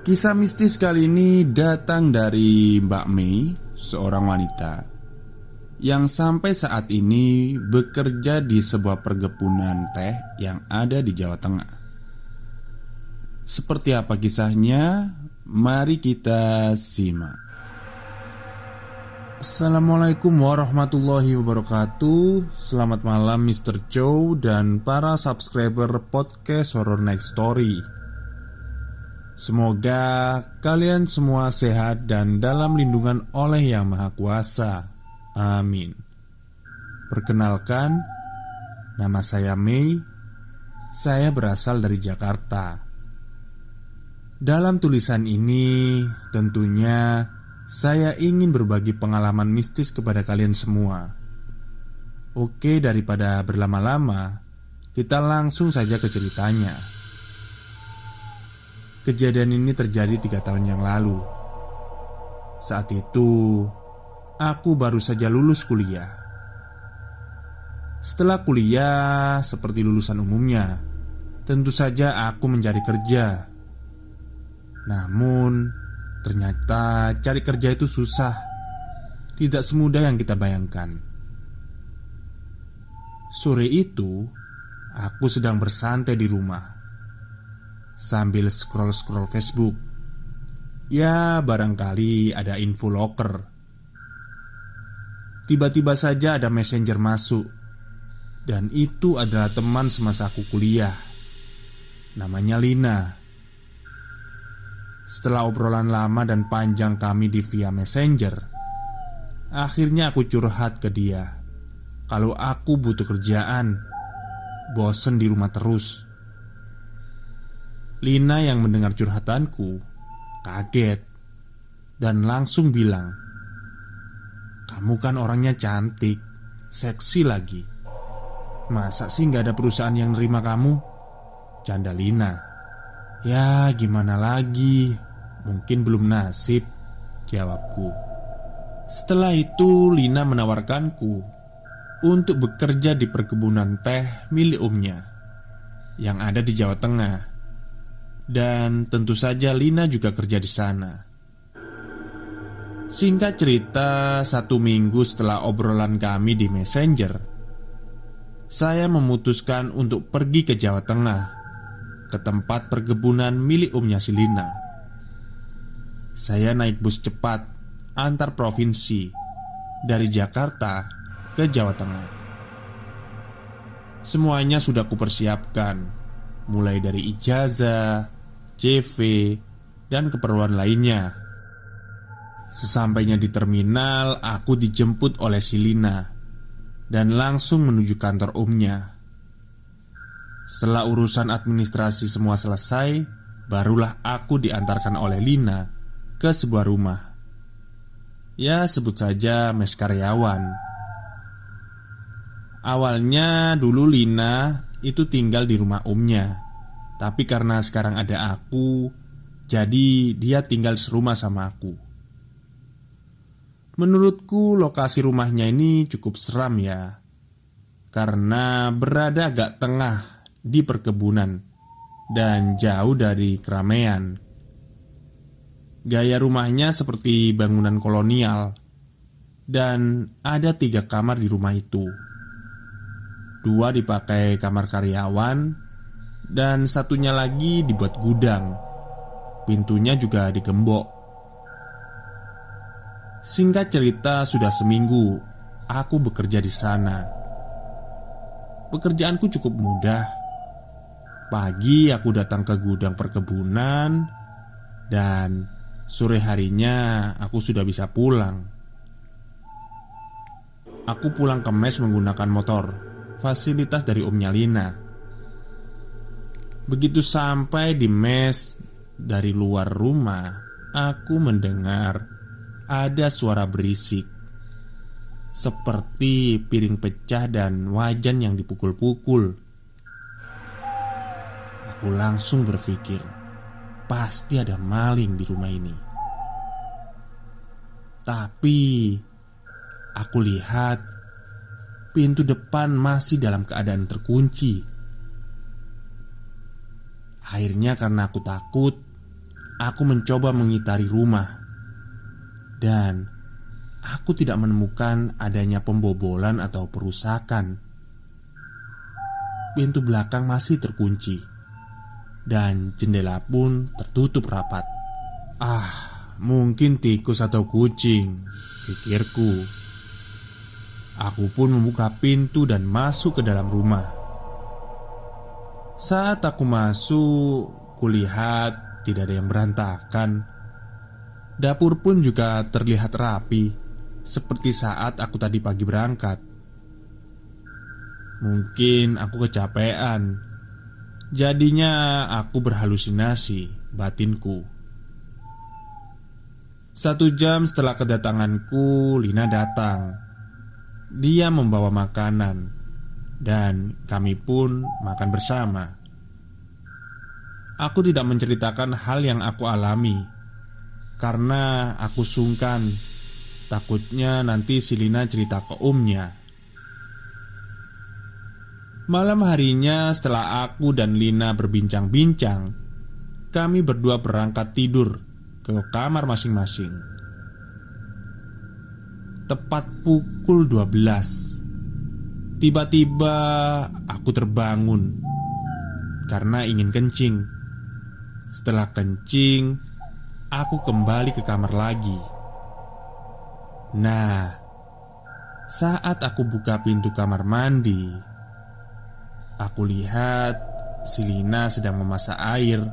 Kisah mistis kali ini datang dari Mbak Mei, seorang wanita yang sampai saat ini bekerja di sebuah perkebunan teh yang ada di Jawa Tengah. Seperti apa kisahnya? Mari kita simak. Assalamualaikum warahmatullahi wabarakatuh Selamat malam Mr. Chow dan para subscriber podcast Horror Next Story Semoga kalian semua sehat dan dalam lindungan oleh Yang Maha Kuasa. Amin. Perkenalkan, nama saya Mei. Saya berasal dari Jakarta. Dalam tulisan ini, tentunya saya ingin berbagi pengalaman mistis kepada kalian semua. Oke, daripada berlama-lama, kita langsung saja ke ceritanya. Kejadian ini terjadi tiga tahun yang lalu. Saat itu, aku baru saja lulus kuliah. Setelah kuliah, seperti lulusan umumnya, tentu saja aku mencari kerja. Namun, ternyata cari kerja itu susah, tidak semudah yang kita bayangkan. Sore itu, aku sedang bersantai di rumah sambil scroll-scroll Facebook. Ya, barangkali ada info locker. Tiba-tiba saja ada messenger masuk, dan itu adalah teman semasa aku kuliah. Namanya Lina. Setelah obrolan lama dan panjang kami di via messenger, akhirnya aku curhat ke dia kalau aku butuh kerjaan, bosen di rumah terus. Lina yang mendengar curhatanku kaget dan langsung bilang, "Kamu kan orangnya cantik, seksi lagi. Masa sih nggak ada perusahaan yang nerima kamu?" Canda Lina. "Ya, gimana lagi? Mungkin belum nasib," jawabku. Setelah itu, Lina menawarkanku untuk bekerja di perkebunan teh milik umnya yang ada di Jawa Tengah dan tentu saja Lina juga kerja di sana. Singkat cerita, satu minggu setelah obrolan kami di Messenger, saya memutuskan untuk pergi ke Jawa Tengah, ke tempat perkebunan milik umnya si Lina. Saya naik bus cepat antar provinsi dari Jakarta ke Jawa Tengah. Semuanya sudah kupersiapkan, mulai dari ijazah, CV, dan keperluan lainnya. Sesampainya di terminal, aku dijemput oleh Silina dan langsung menuju kantor umnya. Setelah urusan administrasi semua selesai, barulah aku diantarkan oleh Lina ke sebuah rumah. Ya, sebut saja mes karyawan. Awalnya dulu Lina itu tinggal di rumah umnya tapi karena sekarang ada aku, jadi dia tinggal serumah sama aku. Menurutku lokasi rumahnya ini cukup seram ya. Karena berada agak tengah di perkebunan Dan jauh dari keramaian. Gaya rumahnya seperti bangunan kolonial Dan ada tiga kamar di rumah itu. Dua dipakai kamar karyawan dan satunya lagi dibuat gudang. Pintunya juga digembok. Singkat cerita, sudah seminggu aku bekerja di sana. Pekerjaanku cukup mudah. Pagi aku datang ke gudang perkebunan dan sore harinya aku sudah bisa pulang. Aku pulang ke mes menggunakan motor, fasilitas dari Om Lina. Begitu sampai di mes dari luar rumah, aku mendengar ada suara berisik, seperti piring pecah dan wajan yang dipukul-pukul. Aku langsung berpikir, pasti ada maling di rumah ini. Tapi aku lihat pintu depan masih dalam keadaan terkunci. Akhirnya karena aku takut Aku mencoba mengitari rumah. Dan Aku tidak menemukan adanya pembobolan atau perusakan. Pintu belakang masih terkunci Dan jendela pun tertutup rapat. Ah, mungkin tikus atau kucing Pikirku. Aku pun membuka pintu dan masuk ke dalam rumah saat aku masuk, kulihat tidak ada yang berantakan. Dapur pun juga terlihat rapi, seperti saat aku tadi pagi berangkat. Mungkin aku kecapean, jadinya aku berhalusinasi batinku. Satu jam setelah kedatanganku, Lina datang. Dia membawa makanan dan kami pun makan bersama. Aku tidak menceritakan hal yang aku alami karena aku sungkan. Takutnya nanti Silina cerita ke omnya. Malam harinya setelah aku dan Lina berbincang-bincang, kami berdua berangkat tidur ke kamar masing-masing. Tepat pukul 12 Tiba-tiba aku terbangun karena ingin kencing. Setelah kencing, aku kembali ke kamar lagi. Nah, saat aku buka pintu kamar mandi, aku lihat Silina sedang memasak air.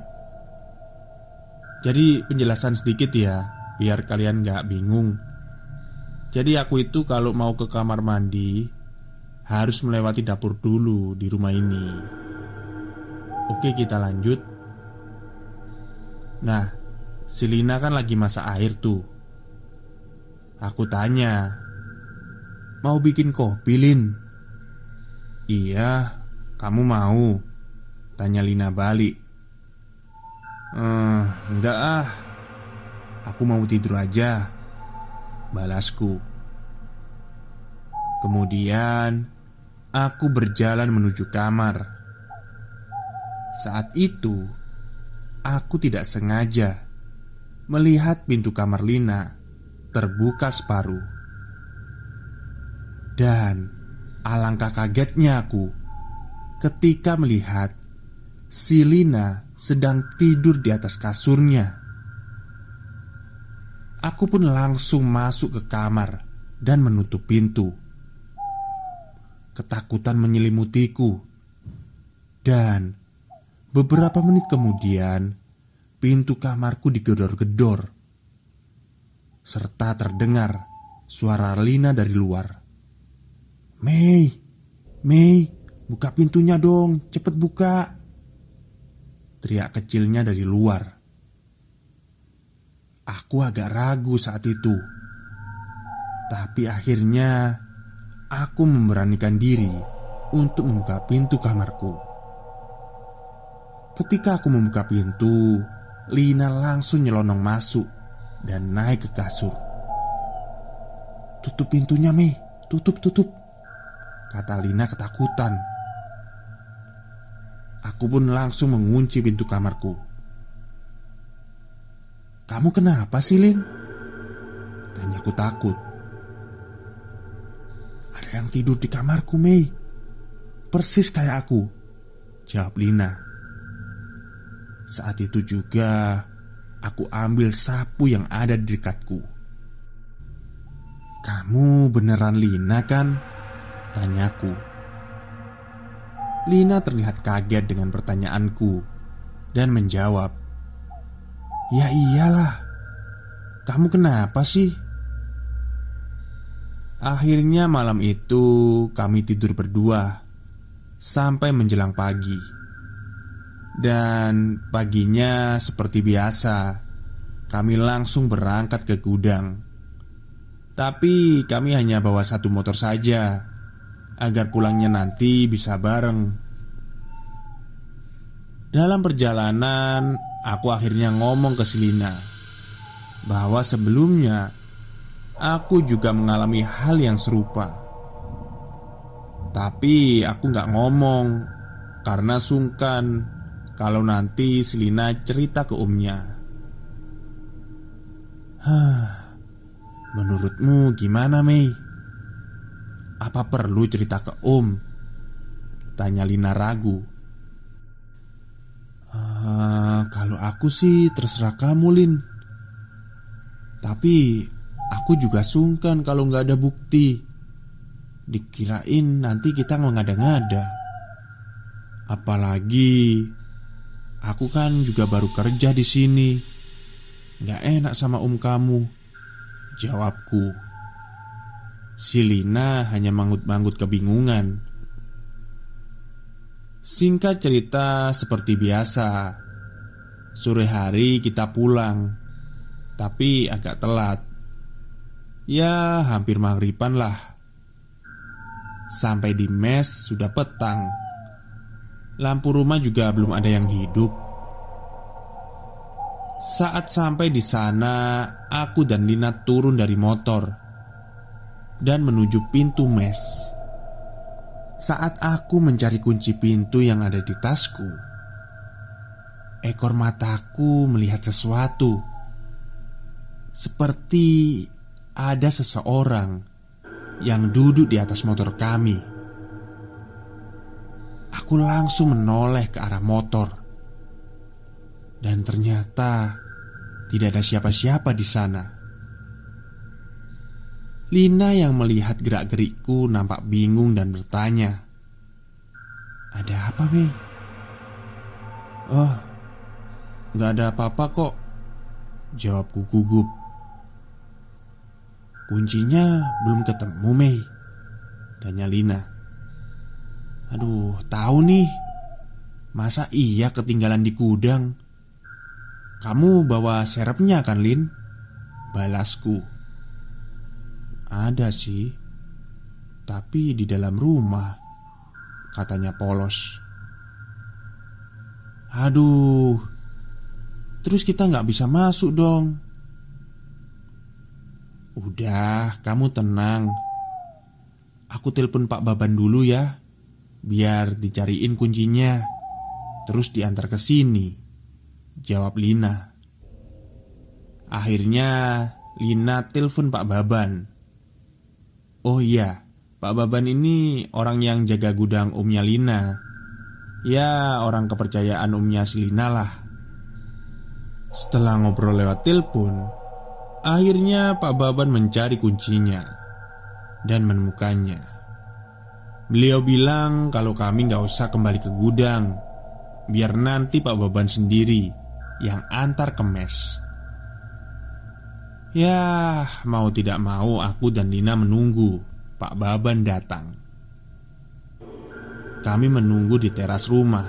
Jadi penjelasan sedikit ya, biar kalian gak bingung. Jadi aku itu kalau mau ke kamar mandi harus melewati dapur dulu di rumah ini. Oke, kita lanjut. Nah, si Lina kan lagi masak air tuh. Aku tanya, "Mau bikin kopi, Lin?" "Iya, kamu mau?" Tanya Lina balik. "Eh, enggak ah. Aku mau tidur aja." Balasku. Kemudian Aku berjalan menuju kamar. Saat itu, aku tidak sengaja melihat pintu kamar Lina terbuka separuh, dan alangkah kagetnya aku ketika melihat si Lina sedang tidur di atas kasurnya. Aku pun langsung masuk ke kamar dan menutup pintu. Ketakutan menyelimutiku. Dan Beberapa menit kemudian Pintu kamarku digedor-gedor Serta terdengar Suara Lina dari luar. Mei Mei Buka pintunya dong Cepet buka Teriak kecilnya dari luar. Aku agak ragu saat itu Tapi akhirnya Aku memberanikan diri untuk membuka pintu kamarku. Ketika aku membuka pintu, Lina langsung nyelonong masuk dan naik ke kasur. "Tutup pintunya, Mei. Tutup, tutup." kata Lina ketakutan. Aku pun langsung mengunci pintu kamarku. "Kamu kenapa sih, Lin?" Tanyaku takut. Ada yang tidur di kamarku, Mei. Persis kayak aku. Jawab Lina. Saat itu juga Aku ambil sapu yang ada di dekatku. Kamu beneran Lina kan? Tanyaku Lina terlihat kaget dengan pertanyaanku Dan menjawab Ya iyalah. Kamu kenapa sih? Akhirnya malam itu kami tidur berdua sampai menjelang pagi. Dan paginya seperti biasa Kami langsung berangkat ke gudang Tapi kami hanya bawa satu motor saja Agar pulangnya nanti bisa bareng Dalam perjalanan Aku akhirnya ngomong ke Selina Bahwa sebelumnya Aku juga mengalami hal yang serupa Tapi aku gak ngomong Karena sungkan kalau nanti Selina cerita ke umnya. Menurutmu gimana Mei? Apa perlu cerita ke Om? Tanya Lina ragu. Uh, kalau aku sih terserah kamu Lin Tapi aku juga sungkan kalau nggak ada bukti Dikirain nanti kita mengada-ngada Apalagi Aku kan juga baru kerja di sini. Gak enak sama om kamu. Jawabku. Si Lina hanya manggut-manggut kebingungan. Singkat cerita seperti biasa Sore hari kita pulang Tapi agak telat Ya hampir maghriban lah Sampai di mes sudah petang Lampu rumah juga belum ada yang hidup. Saat sampai di sana, aku dan Lina turun dari motor dan menuju pintu mes. Saat aku mencari kunci pintu yang ada di tasku, ekor mataku melihat sesuatu. Seperti ada seseorang yang duduk di atas motor kami. Aku langsung menoleh ke arah motor Dan ternyata Tidak ada siapa-siapa di sana Lina yang melihat gerak-gerikku nampak bingung dan bertanya Ada apa, Be? Oh, nggak ada apa-apa kok Jawabku gugup Kuncinya belum ketemu, Mei Tanya Lina Aduh, tahu nih. Masa iya ketinggalan di gudang? Kamu bawa serepnya kan, Lin? Balasku. Ada sih. Tapi di dalam rumah. Katanya polos. Aduh. Terus kita nggak bisa masuk dong. Udah, kamu tenang. Aku telepon Pak Baban dulu ya. Biar dicariin kuncinya. Terus diantar ke sini. Jawab Lina. Akhirnya Lina telepon Pak Baban. Oh iya Pak Baban ini orang yang jaga gudang umnya Lina. Ya orang kepercayaan umnya si Lina lah. Setelah ngobrol lewat telepon Akhirnya Pak Baban mencari kuncinya Dan menemukannya. Beliau bilang kalau kami nggak usah kembali ke gudang Biar nanti Pak Baban sendiri yang antar ke mes Ya, mau tidak mau aku dan Dina menunggu Pak Baban datang. Kami menunggu di teras rumah.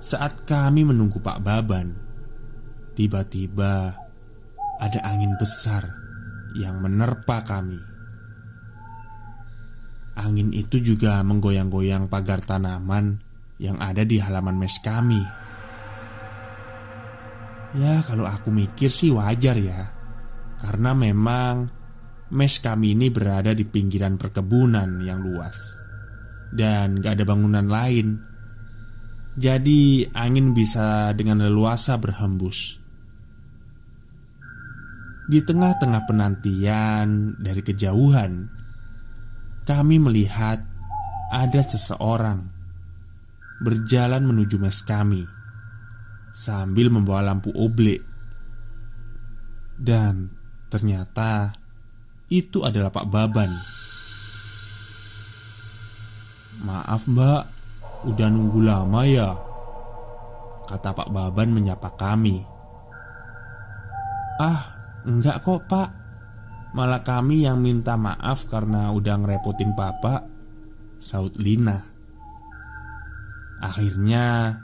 Saat kami menunggu Pak Baban Tiba-tiba ada angin besar yang menerpa kami Angin itu juga menggoyang-goyang pagar tanaman yang ada di halaman mes kami. Ya, kalau aku mikir sih wajar ya, karena memang mes kami ini berada di pinggiran perkebunan yang luas dan gak ada bangunan lain. Jadi, angin bisa dengan leluasa berhembus. Di tengah-tengah penantian dari kejauhan, kami melihat ada seseorang berjalan menuju mes kami sambil membawa lampu oblek. Dan ternyata itu adalah Pak Baban. Maaf mbak, udah nunggu lama ya? Kata Pak Baban menyapa kami. Ah, enggak kok pak Malah kami yang minta maaf karena udah ngerepotin papa Saud Lina Akhirnya,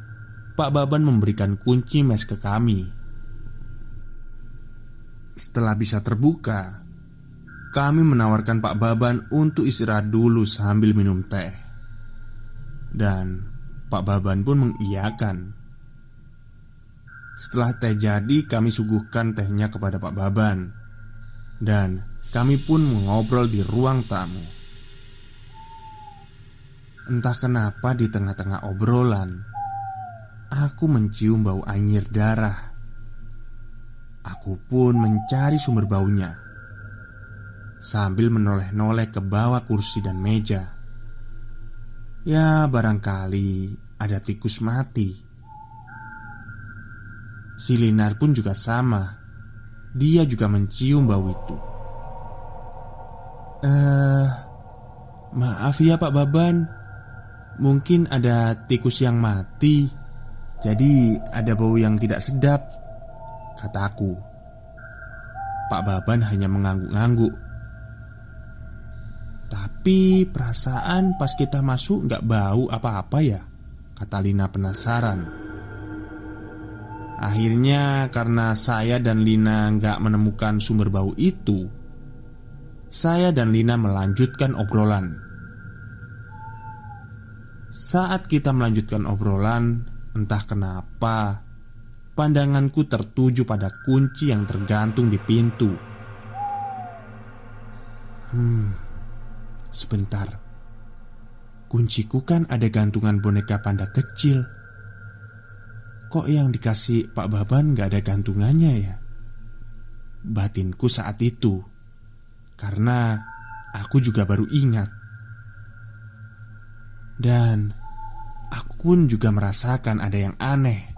Pak Baban memberikan kunci mes ke kami. Setelah bisa terbuka, kami menawarkan Pak Baban untuk istirahat dulu sambil minum teh. Dan Pak Baban pun mengiyakan. Setelah teh jadi, kami suguhkan tehnya kepada Pak Baban. Dan kami pun mengobrol di ruang tamu. Entah kenapa di tengah-tengah obrolan Aku mencium bau anyir darah Aku pun mencari sumber baunya Sambil menoleh-noleh ke bawah kursi dan meja Ya barangkali ada tikus mati Si Linar pun juga sama. Dia juga mencium bau itu. Eh, uh, maaf ya Pak Baban. Mungkin ada tikus yang mati. Jadi ada bau yang tidak sedap Kataku Pak Baban hanya mengangguk-angguk Tapi perasaan pas kita masuk nggak bau apa-apa ya Kata Lina penasaran Akhirnya karena saya dan Lina nggak menemukan sumber bau itu Saya dan Lina melanjutkan obrolan saat kita melanjutkan obrolan, entah kenapa pandanganku tertuju pada kunci yang tergantung di pintu. Hmm, sebentar. Kunciku kan ada gantungan boneka panda kecil. Kok yang dikasih Pak Baban gak ada gantungannya ya? Batinku saat itu Karena aku juga baru ingat dan aku pun juga merasakan ada yang aneh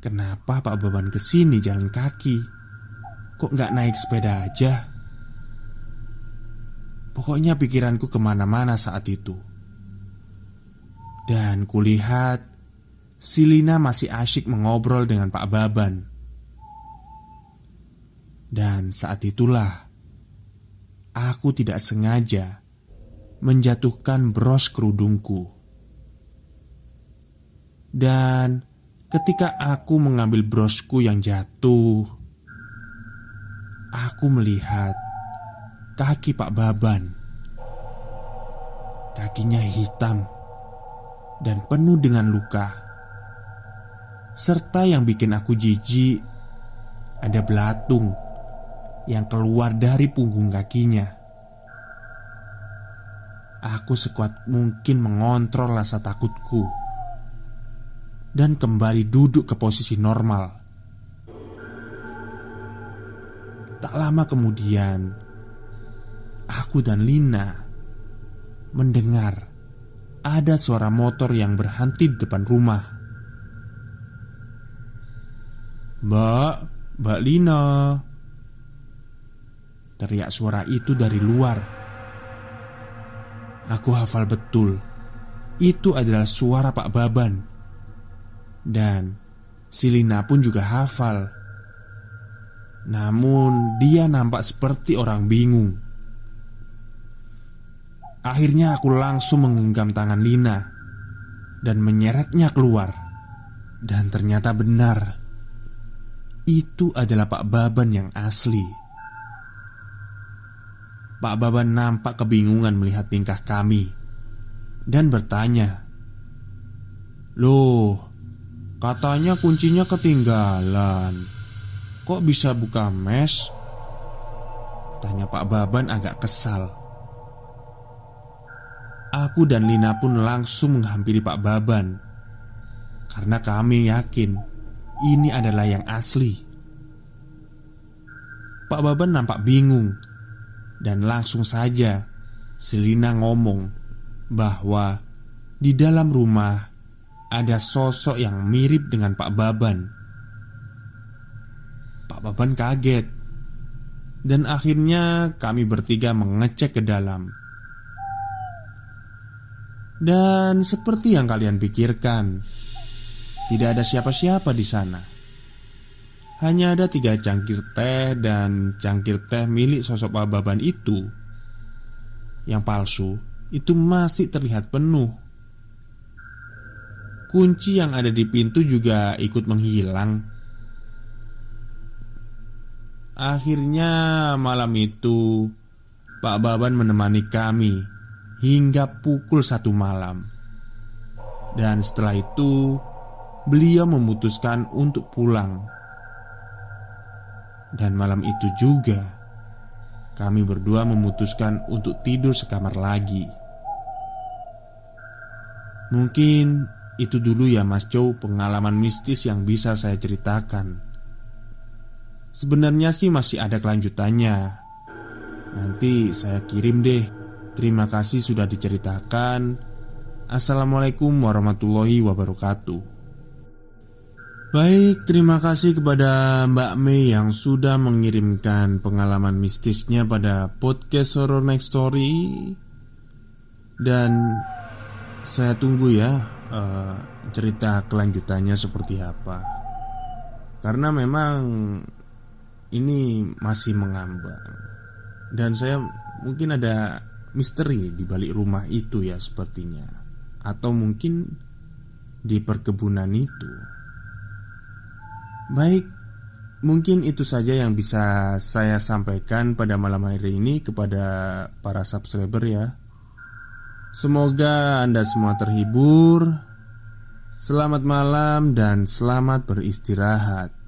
Kenapa Pak Baban ke sini jalan kaki? Kok nggak naik sepeda aja? Pokoknya pikiranku ke mana-mana saat itu Dan kulihat Silina masih asyik mengobrol dengan Pak Baban Dan saat itulah Aku tidak sengaja menjatuhkan bros kerudungku. Dan ketika aku mengambil brosku yang jatuh, aku melihat kaki Pak Baban. Kakinya hitam dan penuh dengan luka. Serta yang bikin aku jijik, ada belatung yang keluar dari punggung kakinya. Aku sekuat mungkin mengontrol rasa takutku Dan kembali duduk ke posisi normal Tak lama kemudian Aku dan Lina Mendengar Ada suara motor yang berhenti di depan rumah Mbak, Mbak Lina. Teriak suara itu dari luar. Aku hafal betul. Itu adalah suara Pak Baban. Dan Silina pun juga hafal. Namun dia nampak seperti orang bingung. Akhirnya aku langsung menggenggam tangan Lina Dan menyeretnya keluar. Dan ternyata benar Itu adalah Pak Baban yang asli. Pak Baban nampak kebingungan melihat tingkah kami Dan bertanya Loh, katanya kuncinya ketinggalan. Kok bisa buka mes? Tanya Pak Baban agak kesal. Aku dan Lina pun langsung menghampiri Pak Baban. Karena kami yakin Ini adalah yang asli Pak Baban nampak bingung dan langsung saja Selina ngomong bahwa di dalam rumah ada sosok yang mirip dengan Pak Baban. Pak Baban kaget dan akhirnya kami bertiga mengecek ke dalam. Dan seperti yang kalian pikirkan, tidak ada siapa-siapa di sana. Hanya ada tiga cangkir teh dan cangkir teh milik sosok Pak Baban itu Yang palsu itu masih terlihat penuh kunci yang ada di pintu juga ikut menghilang. Akhirnya malam itu Pak Baban menemani kami hingga pukul satu malam Dan setelah itu beliau memutuskan untuk pulang. Dan malam itu juga kami berdua memutuskan untuk tidur sekamar lagi. Mungkin itu dulu ya Mas Chow pengalaman mistis yang bisa saya ceritakan. Sebenarnya sih masih ada kelanjutannya. Nanti saya kirim deh. Terima kasih sudah diceritakan. Assalamualaikum warahmatullahi wabarakatuh Baik, terima kasih kepada Mbak Mei yang sudah mengirimkan pengalaman mistisnya pada podcast Horror Next Story. Dan saya tunggu ya uh, cerita kelanjutannya seperti apa. Karena memang ini masih mengambang. Dan saya mungkin ada misteri di balik rumah itu ya sepertinya. Atau mungkin di perkebunan itu. Baik, mungkin itu saja yang bisa saya sampaikan pada malam hari ini kepada para subscriber ya. Semoga Anda semua terhibur. Selamat malam dan selamat beristirahat.